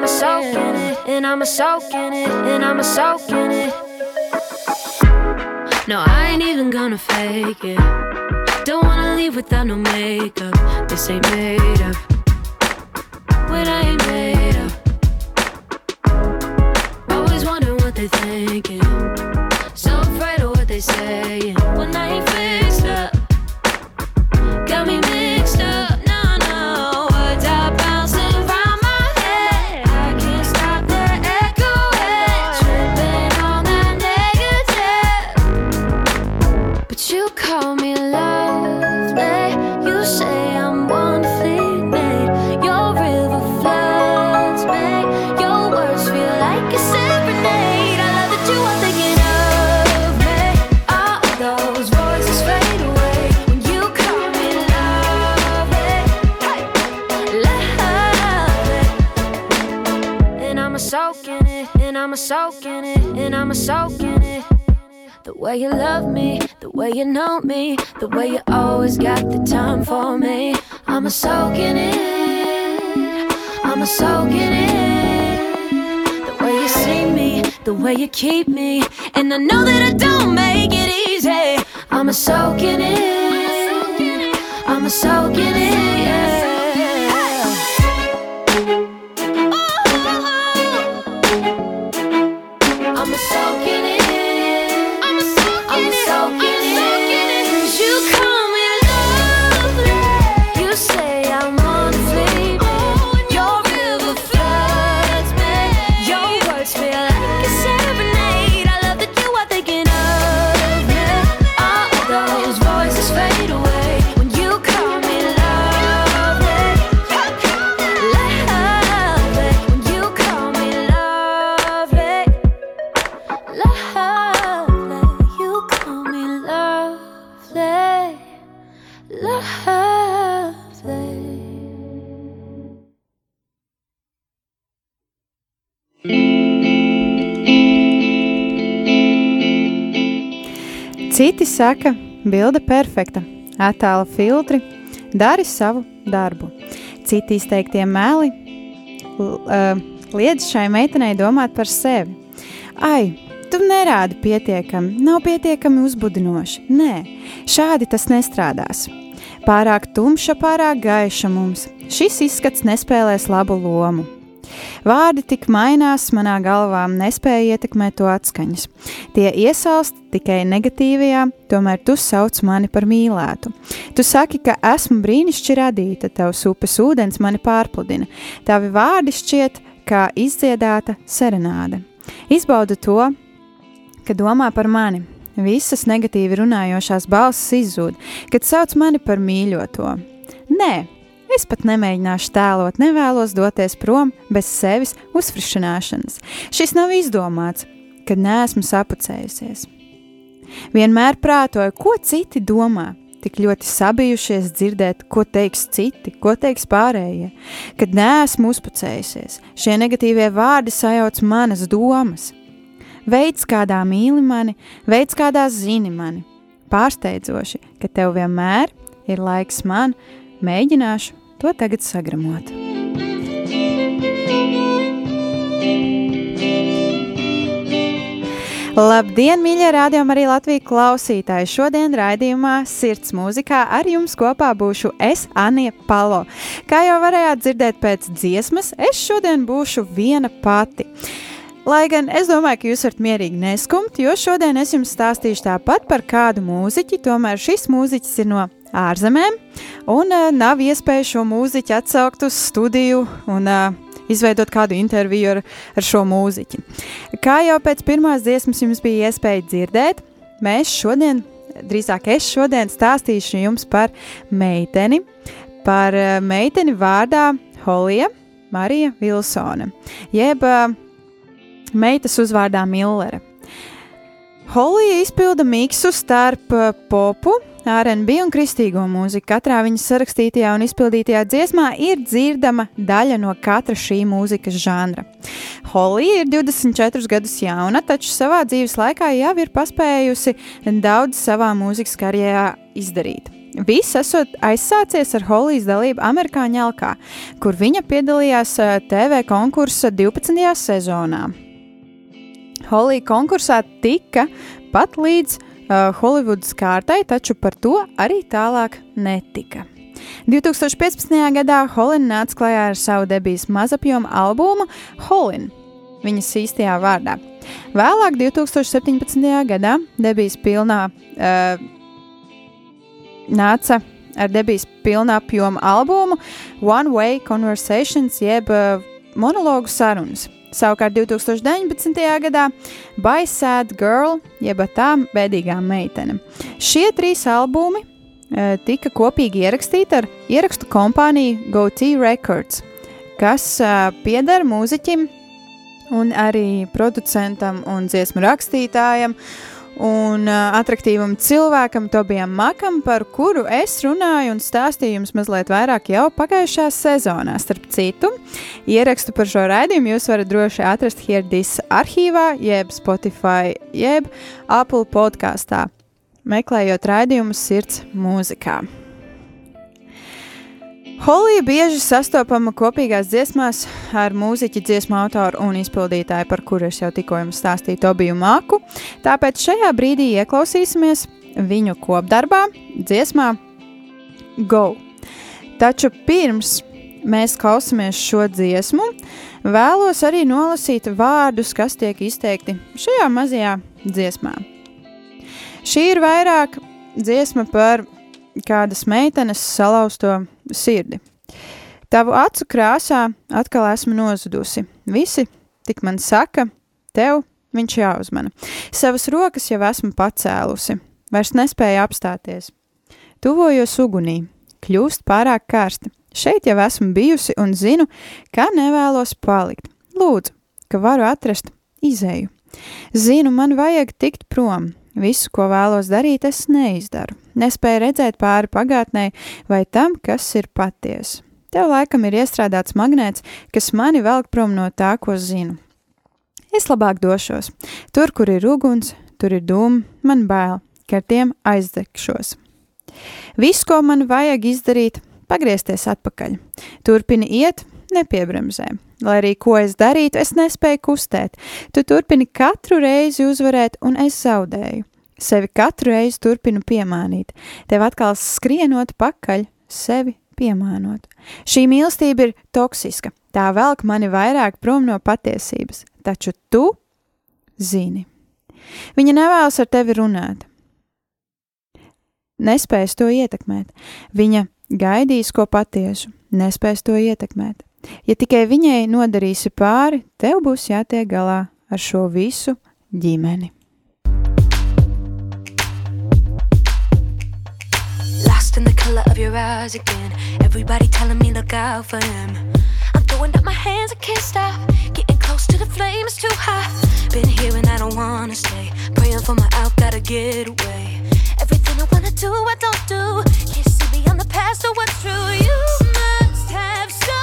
And I'm a soak in it, and I'm a soak in it, and I'm a soak in it. No, I ain't even gonna fake it. Don't wanna leave without no makeup. This ain't made up. When I ain't made up. Always wondering what they thinking. So afraid of what they saying. It, and I'm a soak in it. The way you love me, the way you know me, the way you always got the time for me. I'm a soak in it, I'm a soak in it. The way you see me, the way you keep me, and I know that I don't make it easy. I'm a soak in it, I'm a soak in it. Yeah. Saka, bilde perfekta, attēla filtri, dari savu darbu. Citi izteiktie meli liedz šai meitenei domāt par sevi. Ai, tu nerādi pietiekami, nav pietiekami uzbudinoši. Nē, šādi tas nestrādās. Pārāk tumša, pārāk gaiša mums. Šis izskats nespēlēs labu lomu. Vārdi tik mainās, manā galvā nespēja ietekmēt to atskaņas. Tie iesaist tikai negatīvajā, tomēr tu sauc mani par mīlētu. Tu saki, ka esmu brīnišķīgi radīta, tavs upes ūdens mani pārpludina. Tavi vārdi šķiet kā izdziedāta serenāde. Izbaudu to, ka domā par mani. Visas negatīvi runājošās balsis izzūd, kad sauc mani par mīļoto. Nē, es pat nemēģināšu tēlot, nevēlos doties prom bez sevis uzfrišināšanas. Šis nav izdomāts, kad neesmu sapucējusies. Vienmēr prātoju, ko citi domā. tik ļoti sabijušies dzirdēt, ko teiks citi, ko teiks pārējie. Kad neesmu uzpucējusies, šie negatīvie vārdi sajauc manas domas. Veids, kādā mīli mani, veids, kādā zini mani. Pārsteidzoši, ka tev vienmēr ir laiks man, mēģināšu to tagad sagramot. Labdien, mīļie rādījumi, arī Latvijas klausītāji! Šodien raidījumā Sirds mūzikā ar jums kopā būšu es, Anija Palo. Kā jau varējāt dzirdēt pēc dziesmas, es šodien būšu viena pati. Lai gan es domāju, ka jūs varat mierīgi neskumt, jo šodien es jums stāstīšu tāpat par kādu mūziķi, tomēr šis mūziķis ir no ārzemēm, un uh, nav iespēja šo mūziķu atsaukt uz studiju un uh, izveidot kādu interviju ar, ar šo mūziķi. Kā jau pēc pirmās dziesmas jums bija iespēja dzirdēt, mēs šodien, drīzāk es šodien stāstīšu jums par meiteni, par eh, meiteni vārdā Holija Marija Vilsone, jeb uh, meitas uzvārdā Millere. Holija izpilda miksu starp uh, popu, RNB un kristīgo mūziku. Katrā viņas sarakstītajā un izpildītajā dziesmā ir dzirdama daļa no katra šī mūzikas žanra. Holija ir 24 gadus jauna, taču savā dzīves laikā jau ir paspējusi daudz savā mūzikas karjerā izdarīt. Viss esot aizsācies ar Holijas dalību Amerikāņu Elkā, kur viņa piedalījās eh, TV konkursa 12. sezonā. Holija konkursā tika pat līdz uh, Holivudas kārtai, taču par to arī tālāk netika. 2015. gadā Holina nāca klajā ar savu debijas mazapjoma albumu Holin, viņas īstajā vārdā. Vēlāk, 2017. gadā, debijas pilnā uh, nāca ar debijas pilnā apjoma albumu One Way Conversations, jeb uh, monologu sarunas. Savukārt 2019. gadā By Sad Girl, jeb tā bēdīgā meitene. Šie trīs albumi e, tika kopīgi ierakstīti ar ierakstu kompāniju GoTee Records, kas e, pieder mūziķim un arī producentam un dziesmu rakstītājam un uh, attraktīvam cilvēkam, Tobijam Makam, par kuru es runāju un stāstīju jums mazliet vairāk jau pagājušā sezonā. Starp citu, ierakstu par šo raidījumu jūs varat droši atrast Hierdis arhīvā, jeb Spotify, jeb Apple podkāstā, meklējot raidījumu sirds mūzikā. Holija bieži sastopama kopīgās dziesmās ar mūziķu dziesmu autoru un izpildītāju, par kuru es jau tikko jums stāstīju, Tobiju Māku. Tāpēc šajā brīdī ieklausīsimies viņu kopdarbā, dziesmā Go. Taču pirms mēs klausāmies šo dziesmu, vēlos arī nolasīt vārdus, kas tiek izteikti šajā mazajā dziesmā. Šī ir vairāk dziesma par kādas meitenes salauzto sirdi. Tavu acu krāsā atkal esmu nozudusi. Visi tik man saka, tev viņš jāuzmana. Savas rokas jau esmu pacēlusi, vairs nespēju apstāties. Tuvojos ugunī, kļūst pārāk karsti. Šeit jau esmu bijusi un zinu, ka nevēlos palikt. Lūdzu, ka varu atrast izēju. Zinu, man vajag tikt prom, Visu, ko vēlos darīt, es neizdaru. Nespēju redzēt pāri pagātnē vai tam, kas ir patiesa. Tev laikam ir iestrādāts magnēts, kas mani velk prom no tā, ko zinu. Es labāk došos. Tur, kur ir uguns, tur ir dūma, man bail, ka ar tiem aizdegšos. Viss, ko man vajag izdarīt, pagriezties atpakaļ. Turpini iet, nepiebremzē. Lai arī ko es darītu, es nespēju kustēt. Tu turpini katru reizi uzvarēt, un es zaudēju. Sevi katru reizi turpinu piemānīt, tev atkal skrienot pakaļ, sevi piemānot. Šī mīlestība ir toksiska, tā velk mani vairāk prom no patiesības, taču tu zini. Viņa nevēlas ar tevi runāt. Nespējas to ietekmēt. Viņa gaidīs ko patiesu, nespējas to ietekmēt. Ja tikai viņai nodarīsi pāri, tev būs jātiek galā ar šo visu ģimeni. lost in the color of your eyes again. Everybody telling me look out for him. I'm throwing up my hands, I can't stop. Getting close to the flame, it's too hot. Been here and I don't wanna stay. Praying for my out, gotta get away. Everything I wanna do, I don't do. Can't see beyond the past or what's true. You must have some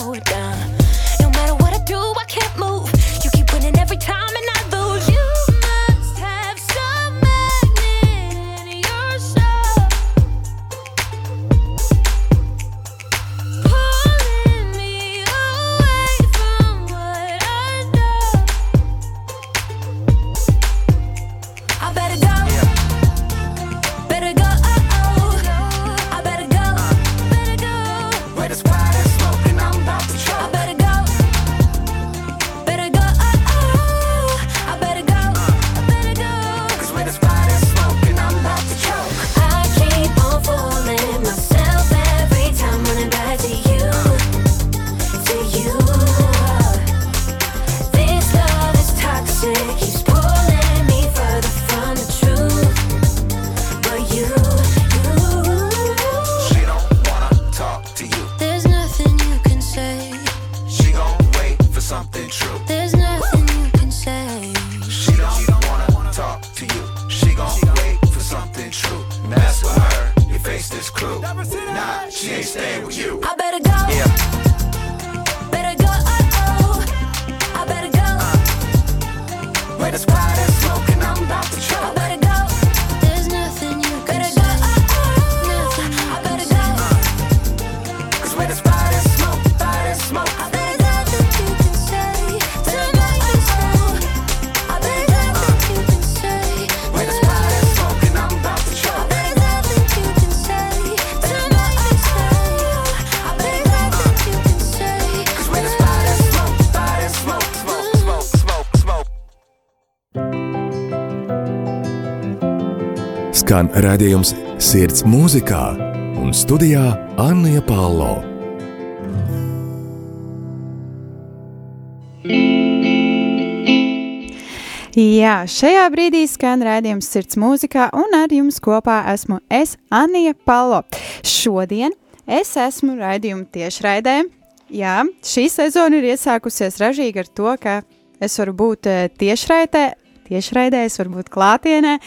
road. Skan redzējums Sirds mūzikā un studijā Anna Palo. Jā, šajā brīdī skan rādījums sirds mūzikā, un ar jums kopā esmu es, Anija Palo. Šodien es esmu raidījuma tiešraidē. Jā, šī sezona ir iesākusies ražīgi ar to, ka es varu būt eh, tiešraidē, tiešraidē, es varu būt klātienē,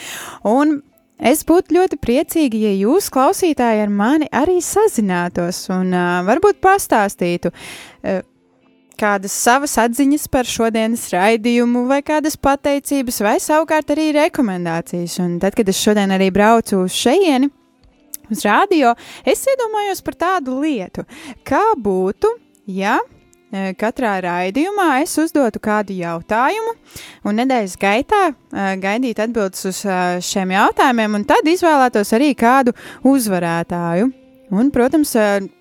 un es būtu ļoti priecīga, ja jūs, klausītāji, ar mani arī sazinātos un uh, varbūt pastāstītu. Uh, kādas savas atziņas par šodienas raidījumu, vai kādas pateicības, vai savukārt arī rekomendācijas. Un tad, kad es šodien arī braucu uz šejieni, uz rādio, es iedomājos par tādu lietu, kā būtu, ja katrā raidījumā es uzdotu kādu jautājumu, un nedēļas gaitā gaidītu atbildes uz šiem jautājumiem, un tad izvēlētos arī kādu uzvarētāju. Un, protams,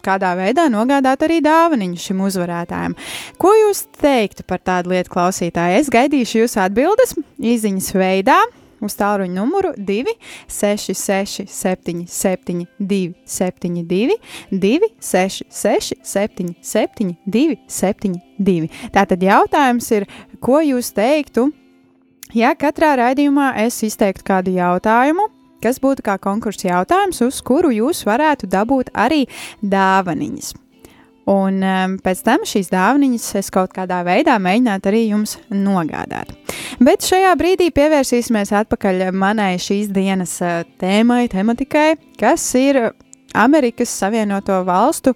kādā veidā nogādāt arī dāvaniņu šim uzvarētājam. Ko jūs teiktu par tādu lietu, klausītāji? Es gaidīšu jūsu atbildes īsiņas veidā. Uz tālruņa numuru 266, 77, 272, 266, 77, 272. Tātad jautājums ir, ko jūs teiktu, ja katrā raidījumā es izteiktu kādu jautājumu, kas būtu kā konkursa jautājums, uz kuru jūs varētu dabūt arī dāvaniņas. Un um, pēc tam šīs dāvanas es kaut kādā veidā mēģinātu arī jums nogādāt. Bet šajā brīdī pievērsīsimies atpakaļ manai šīs dienas uh, tēmai, tematikai, kas ir Amerikas Savienoto Valstu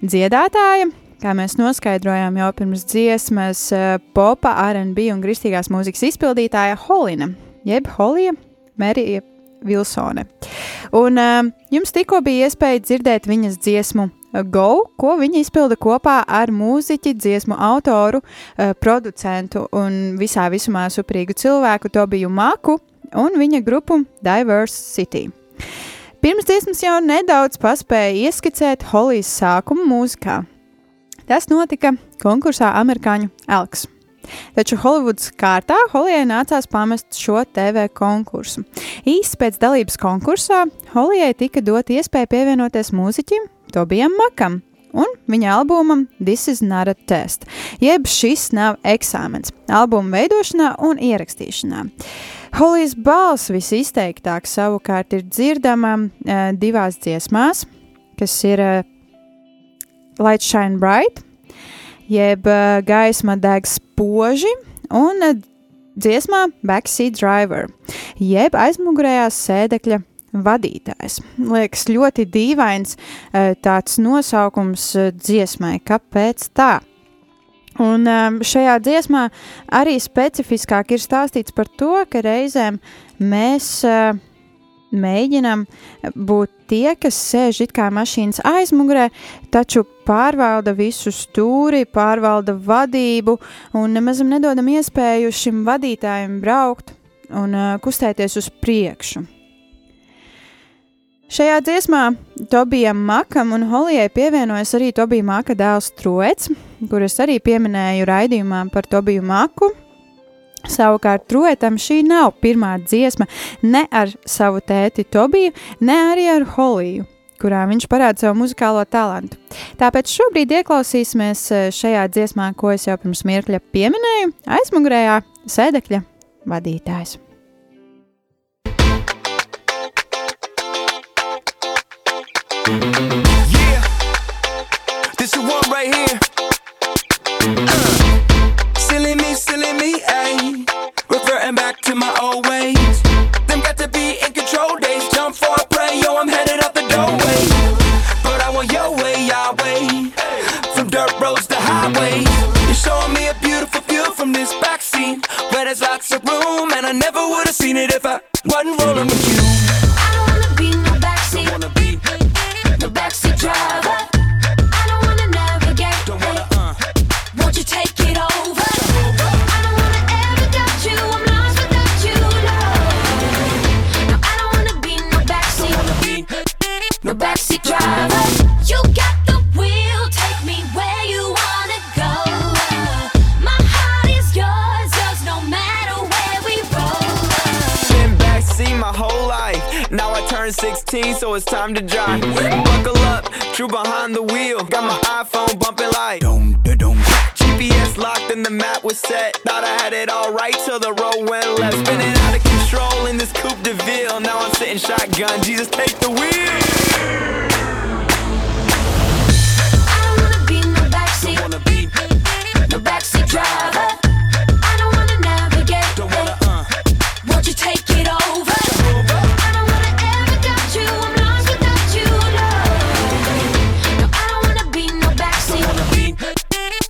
dziedātāja. Kā mēs noskaidrojām jau pirms dziesmas, uh, popa, RB un kristīgās mūzikas izpildītāja Holina, jeb Holija Merija Vilsone. Un uh, jums tikko bija iespēja dzirdēt viņas dziesmu Go, ko viņa izpilda kopā ar mūziķi, dziesmu autoru, uh, producentu un visā visumā suprīgu cilvēku Tobiju Maku un viņa grupu Diverse City. Pirms dziesmas jau nedaudz paspēja ieskicēt Holijas sākumu mūzikā. Tas notika konkursā Amerikāņu Elks. Taču Holivudas kārtā Holijai nācās pamest šo TV konkursu. Īsi pēc dalības konkursā Holijai tika dot iespēja pievienoties mūziķim Tobijam Makam un viņa albumam This is not a test, jeb šis nav eksāmens, albuma veidošanā un ierakstīšanā. Holijas balss visizteiktāk savukārt ir dzirdama uh, divās dziesmās, kas ir uh, Light Shine Bright, jeb uh, gaisma deg spoži, un uh, dziesmā Backseat Driver, jeb aizmugurējās sēdekļa vadītājs. Liekas ļoti dīvains eh, tāds nosaukums eh, dziesmai, kāpēc tā? Un eh, šajā dziesmā arī specifiskāk ir stāstīts par to, ka reizēm mēs mēģinam būt tie, kas sēž it kā mašīnas aizmugurē, taču pārvalda visu stūri, pārvalda vadību un nemaz nedodam iespēju šim vadītājam braukt un kustēties uz priekšu. Šajā dziesmā Tobijam Makam un Holijai pievienojas arī Tobija Maka dēls Troets, kuras arī pieminēju raidījumā par Tobiju Maku. Savukārt Troetam šī nav pirmā dziesma ne ar savu tēti Tobiju, ne arī ar Holiju, kurā viņš parāda savu muzikālo talantu. Tāpēc šobrīd ieklausīsimies eh, šajā dziesmā, ko es jau pirms mirkļa pieminēju, aizmugurējā sēdekļa vadītājs. Yeah, this is one right here. Uh, silly me, silly me, ayy. Reverting back to my old ways. Them got to be in control days. Jump for a play, yo, I'm headed up the doorway. But I want your way, Yahweh. From dirt roads to highways. You're showing me a beautiful view from this backseat. Where there's lots of room, and I never would have seen it if I wasn't rolling with you. No backseat driver. You got the wheel, take me where you wanna go. My heart is yours, yours, no matter where we roll. Been backseat my whole life. Now I turn 16, so it's time to drive. Buckle up, true behind the wheel. Got my iPhone bumping like. GPS locked and the map was set. Thought I had it all right till the road went left. Spinning out of control in this sitting shotgun. Jesus, take the wheel. I don't wanna be no backseat, Wanna be,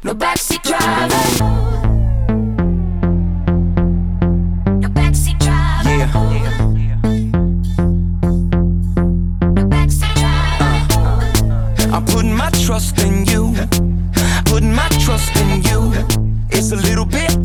no backseat driver. Trust in you. Putting my trust in you. It's a little bit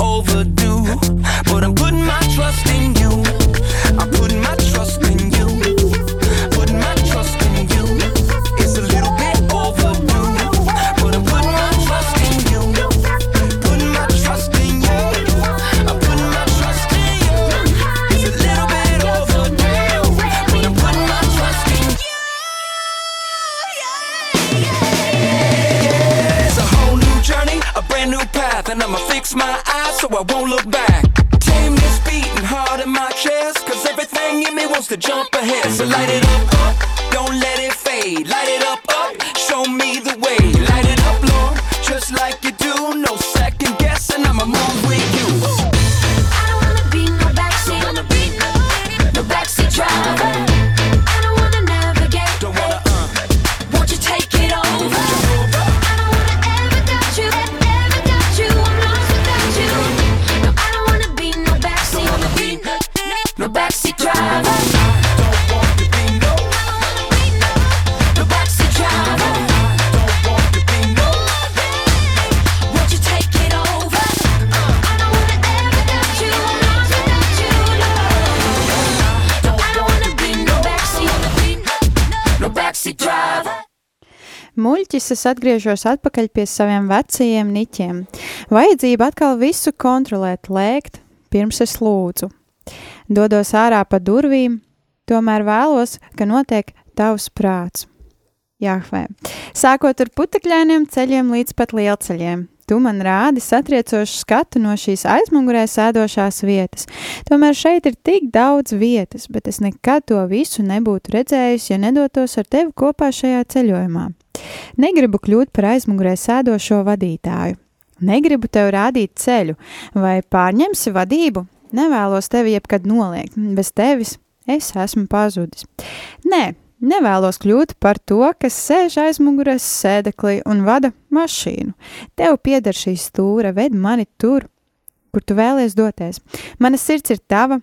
and I'ma fix my eyes so I won't look back. Tame this beating hard in my chest, cause everything in me wants to jump ahead. So light it up, up, don't let it fade. Light it up, Muļķis, es atgriežos atpakaļ pie saviem vecajiem niķiem. Vajadzība atkal visu kontrolēt, lēkt, pirms es lūdzu. Dodos ārā pa durvīm, tomēr vēlos, ka notiek tavs prāts. Jāhvē. Sākot ar putekļainiem ceļiem līdz pat lielceļiem. Tu man rādi satriecošu skatu no šīs aizmugurē sēdošās vietas. Tomēr šeit ir tik daudz vietas, bet es nekad to visu nebūtu redzējusi, ja nedotos ar tevi kopā šajā ceļojumā. Negribu kļūt par aizmugurē sēdošo vadītāju. Negribu tev rādīt ceļu, vai pārņemsi vadību. Nevēlos tevi jebkad noliegt, bez tevis es esmu pazudis. Nē, Nevēlos kļūt par to, kas sēž aizmugures sēdeklī un vada mašīnu. Tev pieder šī stūra, ved mani tur, kur tu vēlies doties. Mana sirds ir tava,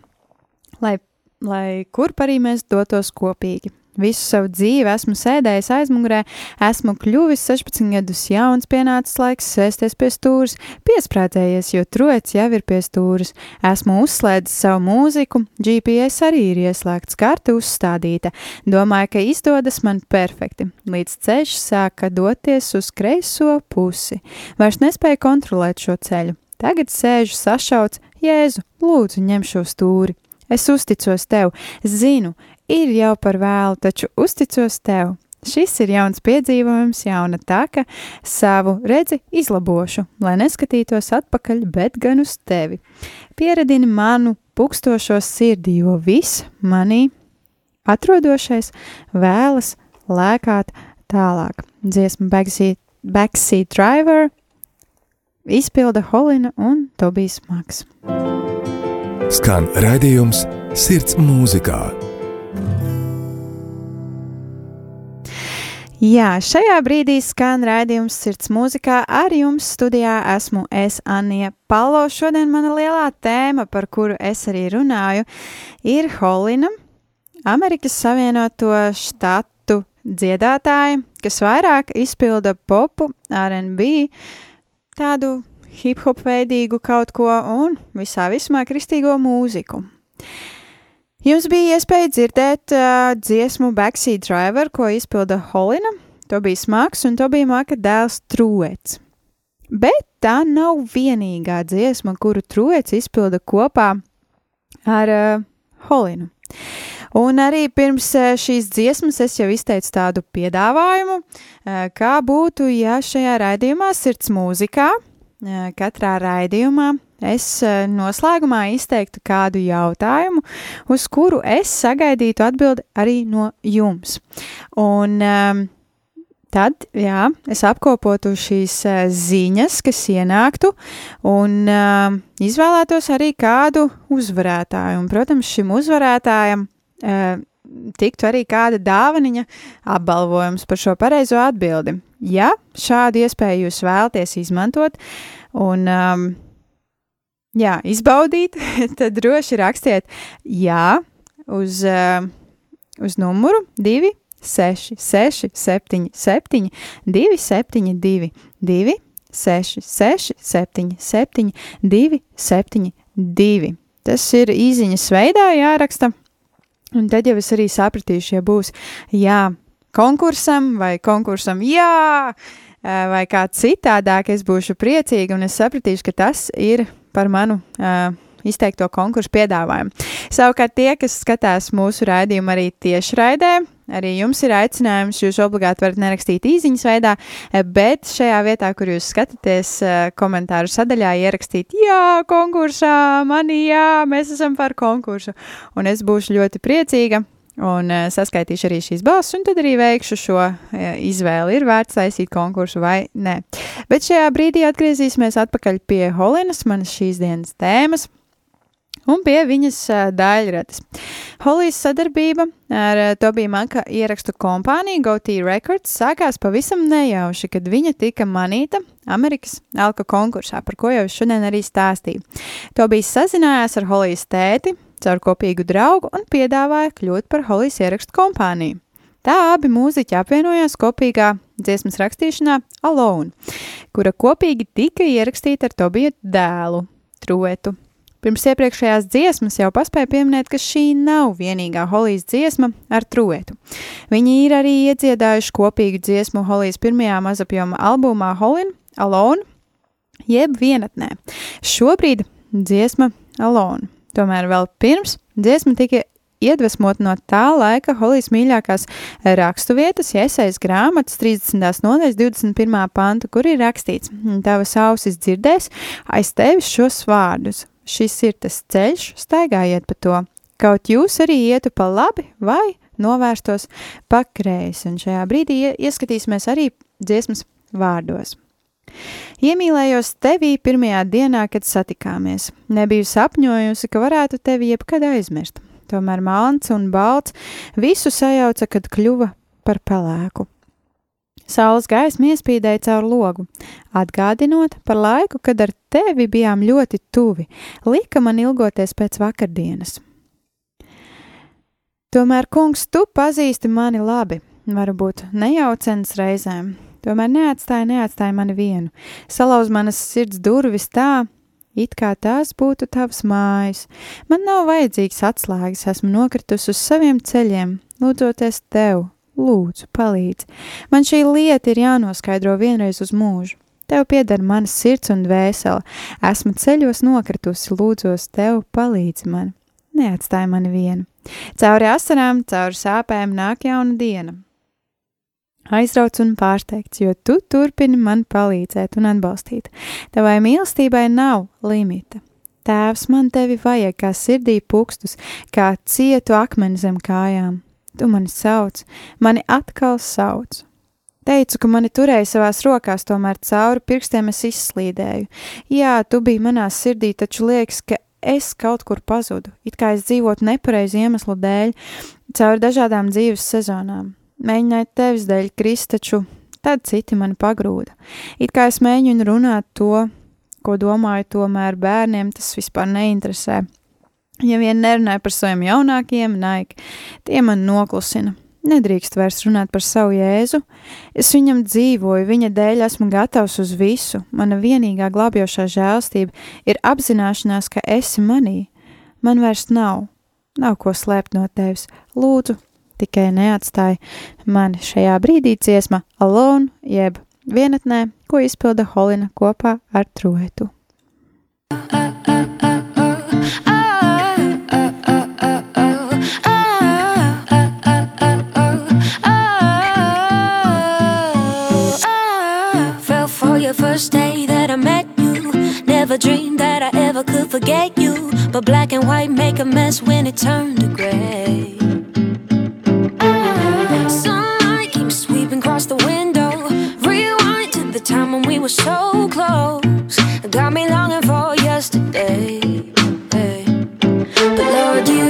lai, lai kurp arī mēs dotos kopīgi. Visu savu dzīvi esmu sēdējis aizmugurē, esmu kļuvis 16 gadus jauns, pienācis laiks sēsties pie stūres, piesprādzējies, jo trots jau ir pie stūres. Esmu uzslēdzis savu mūziku, GPS arī ir ieslēgts, karte uzstādīta. Domāju, ka izdodas man perfekti, līdz ceļš sāka doties uz kreiso pusi. Vairs nespēju kontrolēt šo ceļu. Tagad sēžu sašauts, Jēzu, lūdzu, ņem šo stūri. Es uzticos tev, zinu, ir jau par vēlu, taču uzticos tev. Šis ir jauns piedzīvojums, jauna taka, savu redzi izlabošu, lai neskatītos atpakaļ, bet gan uz tevi. Pieredini manu pukstošo sirdi, jo viss manī atrodošais vēlas lēkāt tālāk. Dziesma Backseat, Backseat Driver izpilda Holina un Tobijs Maks. Skan raidījums Sirds mūzikā Jā, šajā brīdī skan raidījums Sirds mūzikā. Ar jums studijā esmu es, Anija Palo. Šodien mana lielā tēma, par kuru es arī runāju, ir Holina, Amerikas Savienoto štatu dziedātāja, kas vairāk izpilda popu, RB, tādu hip hop veidīgu kaut ko un visā vismā kristīgo mūziku. Jums bija iespēja dzirdēt uh, dziesmu Backseat Driver, ko izpilda Holina. To bija smags un to bija maka dēls Trūets. Bet tā nav vienīgā dziesma, kuru Trūets izpilda kopā ar uh, Holinu. Un arī pirms šīs dziesmas es jau izteicu tādu piedāvājumu, kā būtu, ja šajā raidījumā sirds mūzikā, katrā raidījumā es eh, noslēgumā izteiktu kādu jautājumu, uz kuru es sagaidītu atbildi arī no jums. Un um, tad, jā, es apkopotu šīs uh, ziņas, kas ienāktu, un uh, izvēlētos arī kādu uzvarētāju. Un, protams, šim uzvarētājam tiktu arī kāda dāvaniņa apbalvojums par šo pareizo atbildi. Ja šādu iespēju jūs vēlaties izmantot, un um, jā, izbaudīt, tad droši rakstiet jā uz, uh, uz numuru 2, 6, 6, 7, 7, 2, 7, 2, 2, 6, 6, 7, 7, 2, 7, 2. Tas ir īsiņas veidā jāraksta, un tad jau es arī sapratīšu, ja būs jā konkursam vai konkursam jā, vai kā citādāk, es būšu priecīga un es sapratīšu, ka tas ir par manu uh, izteikto konkursu piedāvājumu. Savukārt tie, kas skatās mūsu raidījumu arī tiešraidē, arī jums ir aicinājums. Jūs obligāti varat nerakstīt īsiņas veidā, bet šajā vietā, kur jūs skatāties, komentāru sadaļā ierakstīt, jā, konkursā, manī, jā, mēs esam par konkursu. Un es būšu ļoti priecīga. Un uh, saskaitīšu arī šīs balsis, un tad arī veikšu šo uh, izvēli. Ir vērts taisīt konkursu vai nē. Bet šajā brīdī atgriezīsimies atpakaļ pie Holinas, manas šīs dienas tēmas. Un pie viņas uh, daļrates. Holijas sadarbība ar Tobiju Maka ierakstu kompāniju GoT Records sākās pavisam nejauši, kad viņa tika manīta Amerikas Elka konkursā, par ko jau šodien arī stāstīju. Tobijs sazinājās ar Holijas tēti, caur kopīgu draugu un piedāvāja kļūt par Holijas ierakstu kompāniju. Tā abi mūziķi apvienojās kopīgā dziesmas rakstīšanā Alone, kura kopīgi tika ierakstīta ar Tobija dēlu, Truetu. Pirms iepriekšējās dziesmas jau paspēja pieminēt, ka šī nav vienīgā Holijas dziesma ar truetu. Viņi ir arī iedziedājuši kopīgu dziesmu Holijas pirmajā mazapjoma albumā Holin Alone, jeb vienatnē. Šobrīd dziesma Alone. Tomēr vēl pirms dziesma tika iedvesmot no tā laika Holijas mīļākās raksturvietas, iesaistīts grāmatas 30. nodaļas 21. panta, kur ir rakstīts: Tavas ausis dzirdēs aiz tevis šos vārdus. Šis ir tas ceļš, staigājiet pa to. Kaut jūs arī ietu pa labi vai novērstos pa kreisi, un šajā brīdī ieskatīsimies arī dziesmas vārdos. Iemīlējos tevī pirmajā dienā, kad satikāmies. Nebiju sapņojusi, ka varētu tevi jebkad aizmirst tomēr melns un balts visu sajauca, kad kļuva par pelēku. Saules gaisma iespīdēja caur logu, atgādinot par laiku, kad ar tevi bijām ļoti tuvi, lika man ilgoties pēc vakardienas. Tomēr, kungs, tu pazīsti mani labi, varbūt nejaucens reizēm, tomēr neatstāja, neatstāja mani vienu, salauz manas sirds durvis tā, it kā tās būtu tavas mājas. Man nav vajadzīgs atslēgas, esmu nokritusi uz saviem ceļiem, lūdzoties tev, lūdzu, palīdzi. Man šī lieta ir jānoskaidro vienreiz uz mūžu. Tev pieder mana sirds un dvēsele. Esmu ceļos nokritusi, lūdzos tev, palīdzi man. Neatstāj mani vienu. Cauri asarām, cauri sāpēm nāk jauna diena aizrauts un pārsteigts, jo tu turpini man palīdzēt un atbalstīt. Tavai mīlestībai nav limita. Tēvs, man tevi vajag kā sirdī pukstus, kā cietu akmeni zem kājām. Tu mani sauc, mani atkal sauc. Teicu, ka mani turēja savās rokās, tomēr cauri pirkstiem es izslīdēju. Jā, tu biji manā sirdī, taču liekas, ka es kaut kur pazudu, it kā es dzīvotu nepareizu iemeslu dēļ, cauri dažādām dzīves sezonām mēģināju tevis dēļ krist, taču tad citi mani pagrūda. It kā es mēģinu runāt to, ko domāju, tomēr bērniem tas vispār neinteresē. Ja vien nerunāju par saviem jaunākiem, naik, tie man noklusina. Nedrīkst vairs runāt par savu jēzu. Es viņam dzīvoju, viņa dēļ esmu gatavs uz visu. Mana vienīgā glābjošā žēlstība ir apzināšanās, ka esi manī. Man vairs nav, nav ko slēpt no tevis. Lūdzu, tikai neatstāja mani šajā brīdī dziesma Alone, jeb vienatnē, ko izpilda Holina kopā ar Truetu. First day that I met you, never dreamed that I ever could forget you. But black and white make a mess when it turned to gray. Were so close. Got me longing for yesterday. But Lord, you.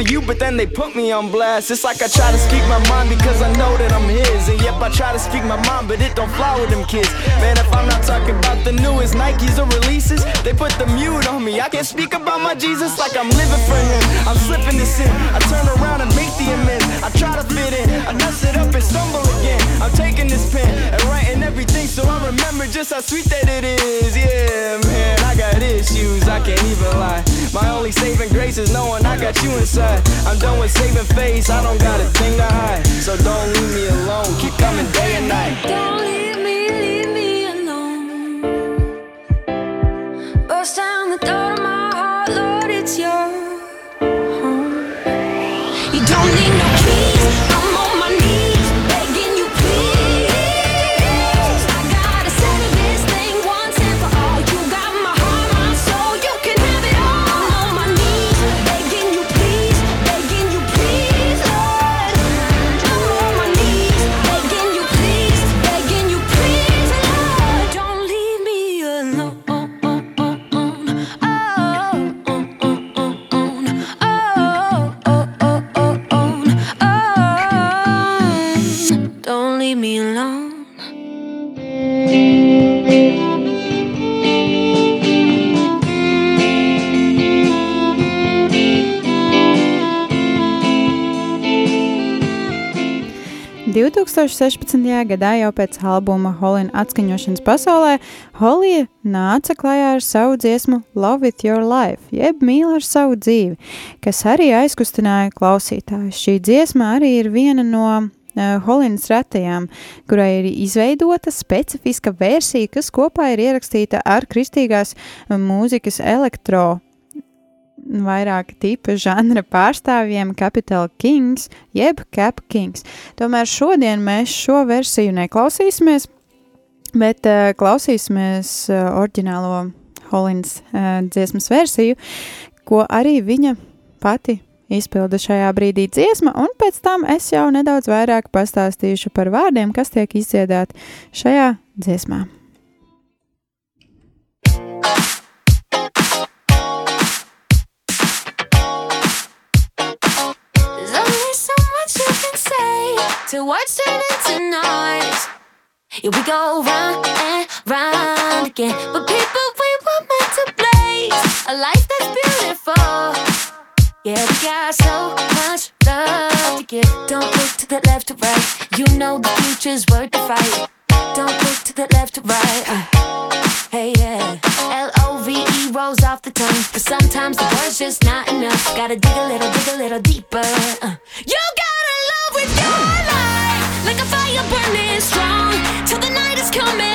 For you, but then they put me on blast. It's like I try to speak my mind because I know that I'm his. And yep, I try to speak my mind, but it don't fly with them kids. Man, if I'm not talking about the newest Nikes or releases, they put the mute on me. I can't speak about my Jesus like I'm living for him. I'm slipping this in. I turn around and make the amends. I try to fit in. I mess it up and stumble again. I'm taking this pen and writing everything so I remember just how sweet that it is. Yeah, man, I got issues. I can't even lie. My only saving grace is knowing I got you inside. I'm done with saving face. I don't got a thing to hide. So don't leave me alone. Keep coming day and night. Don't leave me, leave me alone. Burst down the door 2016. gadā jau pēc albuma Holina atskaņošanas pasaulē Holija nāca klajā ar savu dziesmu Love with Your Life, jeb mīl ar savu dzīvi, kas arī aizkustināja klausītājus. Šī dziesma arī ir viena no uh, Holinas retajām, kurai ir izveidota specifiska versija, kas kopā ir ierakstīta ar kristīgās mūzikas elektro vairāki tipi žanra pārstāvjiem, Capital Kings, jeb Cap Kings. Tomēr šodien mēs šo versiju neklausīsimies, bet uh, klausīsimies uh, oriģinālo Holins uh, dziesmas versiju, ko arī viņa pati izpilda šajā brīdī dziesma, un pēc tam es jau nedaudz vairāk pastāstīšu par vārdiem, kas tiek izdziedāti šajā dziesmā. To words turn noise. Yeah, we go round and round again, but people we were meant to blaze a life that's beautiful. Yeah, we got so much love to give. Don't look to the left or right. You know the future's worth the fight. Don't look to the left or right. Hey, yeah. L O V E rolls off the tongue. But sometimes the word's just not enough. Gotta dig a little, dig a little deeper. Uh, you gotta burning strong. Till the night is come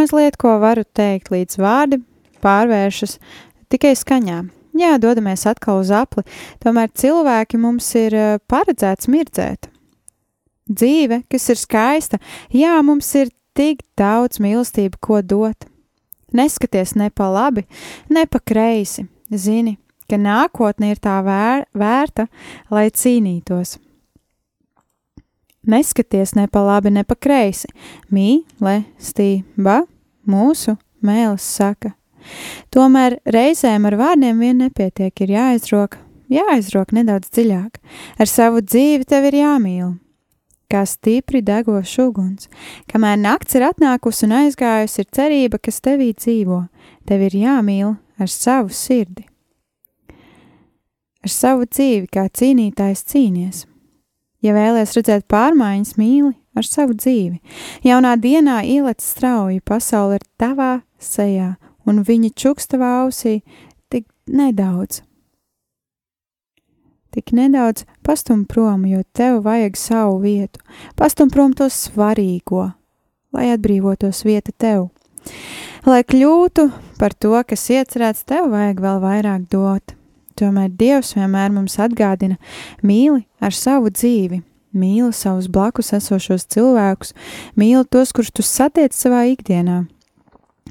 mazliet, ko varu teikt, līdz vārdi pārvēršas tikai skaņā. Jā, dodamies atkal uz apli, tomēr cilvēki mums ir eh, paredzēts mirdzēt. Dzīve, kas ir skaista, jā, mums ir tik daudz mīlestību, ko dot. Neskaties ne pa labi, ne pa kreisi. Zini, ka nākotne ir tā vēr, vērta, lai cīnītos. Neskaties ne pa labi, ne pa kreisi. Mīlestība mūsu mēlis saka. Tomēr reizēm ar vārdiem vien nepietiek, ir jāizrok, jāizrok nedaudz dziļāk. Ar savu dzīvi tev ir jāmīl, kā stipri degošs uguns. Kamēr nakts ir atnākusi un aizgājusi, ir cerība, kas tevī dzīvo. Tev ir jāmīl ar savu sirdi. Ar savu dzīvi, kā cīnītājs cīnies. Ja vēlies redzēt pārmaiņas, mīli ar savu dzīvi. Jaunā dienā ielec strauji, pasaule ir tavā sejā, un viņa čuks tavā ausī tik nedaudz. Tik nedaudz pastum prom, jo tev vajag savu vietu, pastum prom to svarīgo, lai atbrīvotos vieta tev. Lai kļūtu par to, kas iecerēts, tev vajag vēl vairāk dot. Tomēr Dievs vienmēr mums atgādina, mīli ar savu dzīvi, mīli savus blakus esošos cilvēkus, mīli tos, kurus tu satiec savā ikdienā.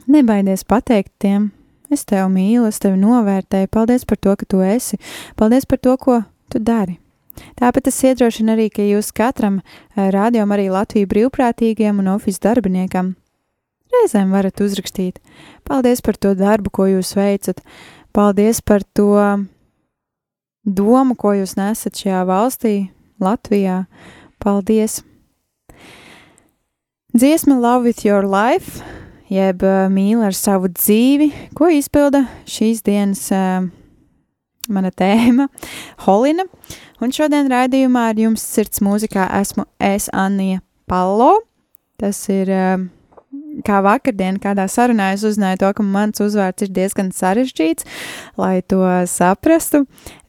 Nebaidies pateikt tiem, es tevi mīlu, es tevi novērtēju, paldies par to, ka tu esi, paldies par to, ko tu dari. Tāpēc es iedrošinu arī, ka jūs katram rādījumam, arī Latviju brīvprātīgiem un oficiāliem darbiniekam reizēm varat uzrakstīt. Paldies par to darbu, ko jūs veicat, paldies par to domu, ko jūs nesat šajā valstī, Latvijā. Paldies! Dziesma Love with Your Life, jeb uh, mīl ar savu dzīvi, ko izpilda šīs dienas uh, mana tēma Holina. Un šodien raidījumā ar jums sirds mūzikā esmu es Anija Palo. Tas ir uh, kā vakardien kādā sarunā es uzzināju to, ka mans uzvārds ir diezgan sarežģīts, lai to saprastu.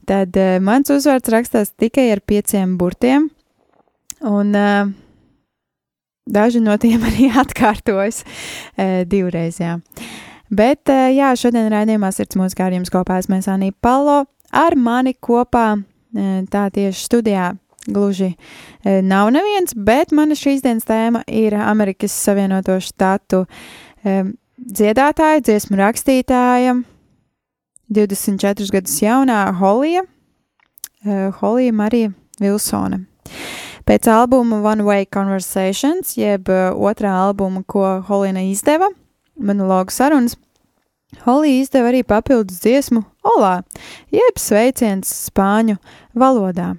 Tad uh, mans uzvārds rakstās tikai ar pieciem burtiem, un uh, daži no tiem arī atkārtojas uh, divreiz. Jā. Bet, uh, jā, šodien raidījumā sirds mūzikā ar jums kopā esmu Anī Palo, ar mani kopā uh, tā tieši studijā. Gluži nav neviens, bet mana šīs dienas tēma ir Amerikas Savienoto Štatu um, dziedātāja, dziesmu rakstītāja, 24 gadus jaunā Holija, uh, Holija Marija Vilsone. Pēc albuma One Way Conversations, jeb uh, otrā albuma, ko Holina izdeva, monologu sarunas, Holija izdeva arī papildus dziesmu Olā, jeb sveiciens spāņu valodā.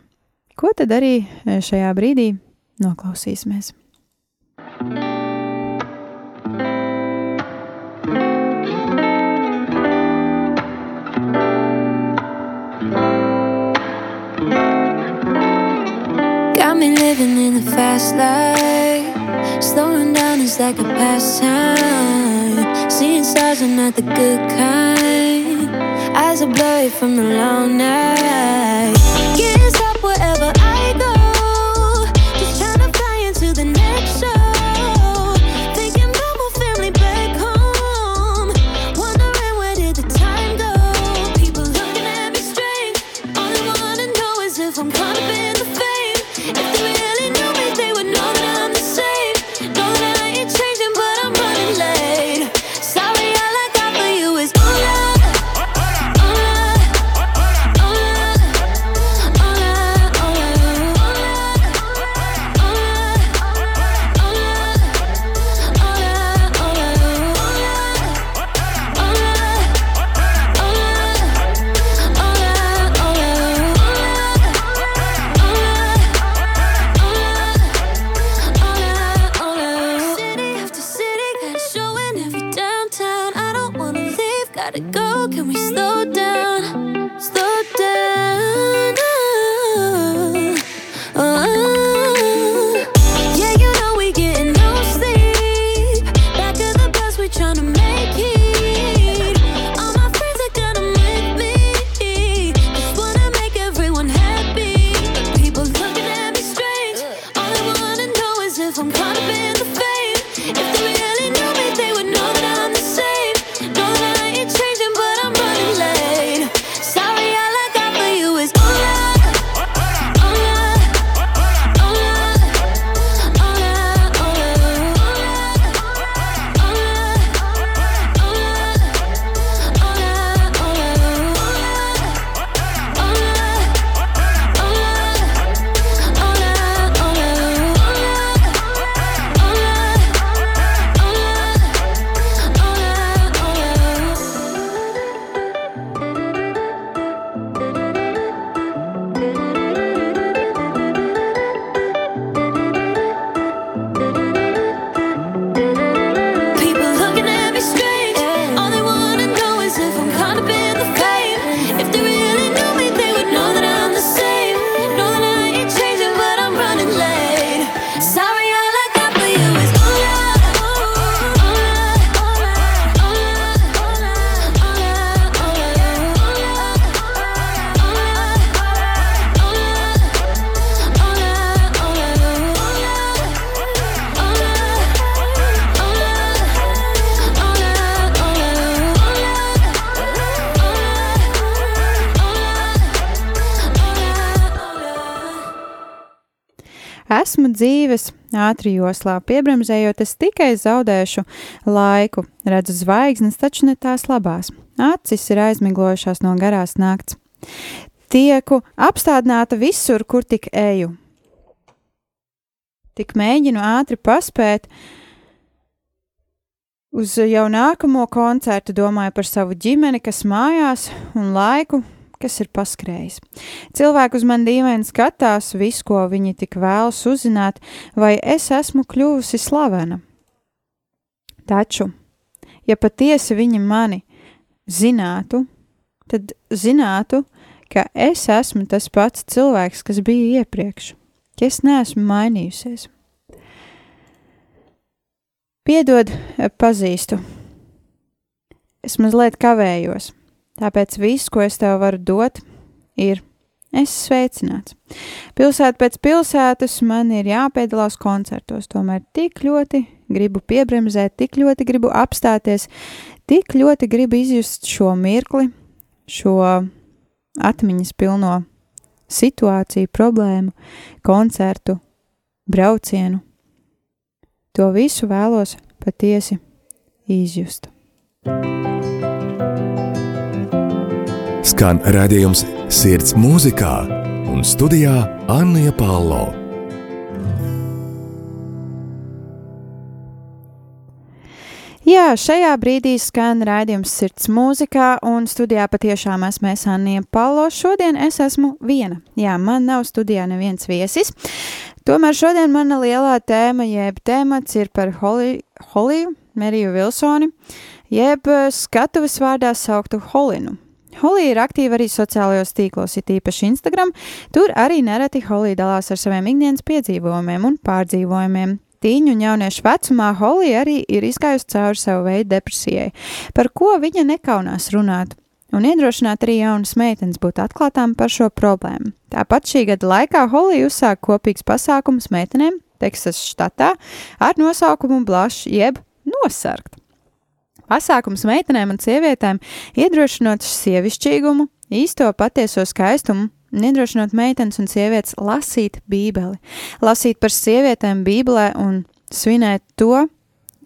Ko tad arī šajā brīdī noklausīsimies? thank me living in the fast life. Slowing down is like a pastime. Seeing stars are not the good kind. Eyes are blurry from the long night. Ātri joslā, piebremzējot, es tikai zaudēšu laiku. Redzu zvaigznes, taču ne tās labās. Acis ir aizmiglojušās no garās nakts. Tieku apstādināta visur, kur tik eju. Tik mēģinu ātri paspēt. Uz jau nākamo koncertu domāju par savu ģimeni, kas mājās, un laiku, kas ir paskrējis. Cilvēki uz mani dīvaini skatās, visu, ko viņi tik vēlas uzzināt, vai es esmu kļuvusi slavena. Taču, ja patiesi viņi mani zinātu, tad zinātu, ka es esmu tas pats cilvēks, kas bija iepriekš, ka es neesmu mainījusies. Piedod, pazīstu. Es mazliet kavējos, tāpēc viss, ko es tev varu dot, ir es sveicināts. Pilsēta pēc pilsētas man ir jāpiedalās koncertos, tomēr tik ļoti gribu piebremzēt, tik ļoti gribu apstāties, tik ļoti gribu izjust šo mirkli, šo atmiņas pilno situāciju, problēmu, koncertu, braucienu. To visu vēlos patiesi izjust. Skan redzējums sirds mūzikā un studijā Anna Palo. Jā, šajā brīdī skan raidījums sirds mūzikā, un studijā patiešām esmu es Anija Palo. Šodien es esmu viena. Jā, man nav studijā neviens viesis. Tomēr šodien mana lielā tēma, jeb temats ir par Holiju, Holiju Meriju Vilsoni, jeb skatuves vārdā sauktu Holinu. Holija ir aktīva arī sociālajos tīklos, it īpaši Instagram. Tur arī nereti Holija dalās ar saviem ikdienas piedzīvojumiem un pārdzīvojumiem. Tīņu un jauniešu vecumā Holija arī ir izgājusi cauri savu veidu depresijai, par ko viņa nekaunās runāt, un iedrošināt arī jaunas meitenes būt atklātām par šo problēmu. Tāpat šī gada laikā Holija uzsāka kopīgs pasākums meitenēm Teksas štatā ar nosaukumu Blush jeb Nosarkt. Pasākums meitenēm un sievietēm iedrošinot sievišķīgumu, īsto patieso skaistumu, un iedrošinot meitenes un sievietes lasīt Bībeli, lasīt par sievietēm Bībelē un svinēt to,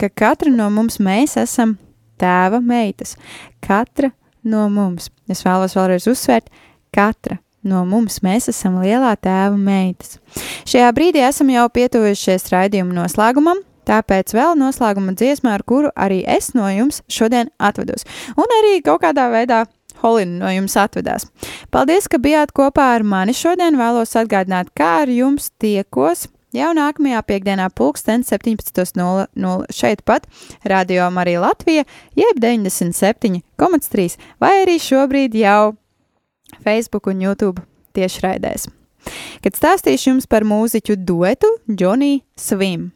ka katra no mums mēs esam tēva meitas. Katra no mums. Es vēlos vēlreiz uzsvērt, katra no mums mēs esam lielā tēva meitas. Šajā brīdī esam jau pietuvušies raidījuma noslēgumam, tāpēc vēl noslēguma dziesmā, ar kuru arī es no jums šodien atvedos. Un arī kaut kādā veidā Holina no jums atvedās. Paldies, ka bijāt kopā ar mani šodien. Vēlos atgādināt, kā ar jums tiekos jau nākamajā piekdienā, pulksten 17.00 šeit pat, Radio Marija Latvija, jeb 97,3, vai arī šobrīd jau Facebook un YouTube tiešraidēs. Kad stāstīšu jums par mūziķu duetu Johnny Svim.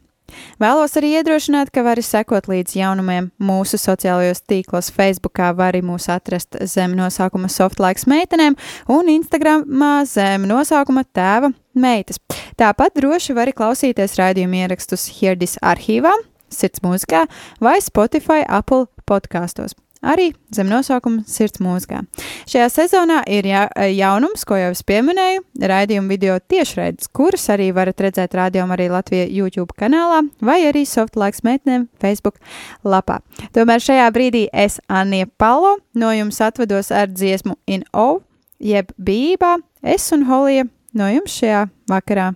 Vēlos arī iedrošināt, ka vari sekot līdz jaunumiem mūsu sociālajos tīklos. Facebookā var arī mūs atrast zem nosaukuma Softlaiks meitenēm un Instagramā zem nosaukuma tēva meitas. Tāpat droši vari klausīties raidījumu ierakstus Hirdis arhīvā, Sirds mūzikā vai Spotify Apple podkastos arī zem nosaukuma Sirds mūzikā. Šajā sezonā ir ja, jaunums, ko jau es pieminēju, raidījuma video tiešraides, kuras arī varat redzēt rādījumā arī Latvijas YouTube kanālā vai arī Softlaiks meitnēm Facebook lapā. Tomēr šajā brīdī es, Annie Palo, no jums atvados ar dziesmu In O, jeb bībā, es un Holija no jums šajā vakarā.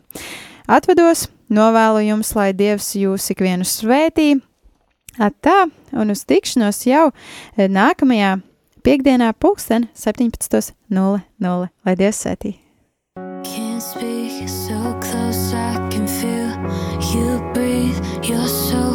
Atvados, novēlu jums, lai Dievs jūs ikvienu svētī, Tā, un uz tikšanos jau eh, nākamajā piekdienā, pulksten 17.00. Lai Dievs speak so close, I can feel you breathe. You're so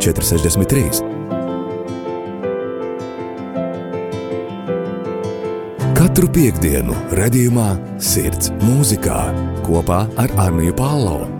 463. Katru piekdienu, redzējumā, sirds mūzikā kopā ar Arniju Pālau.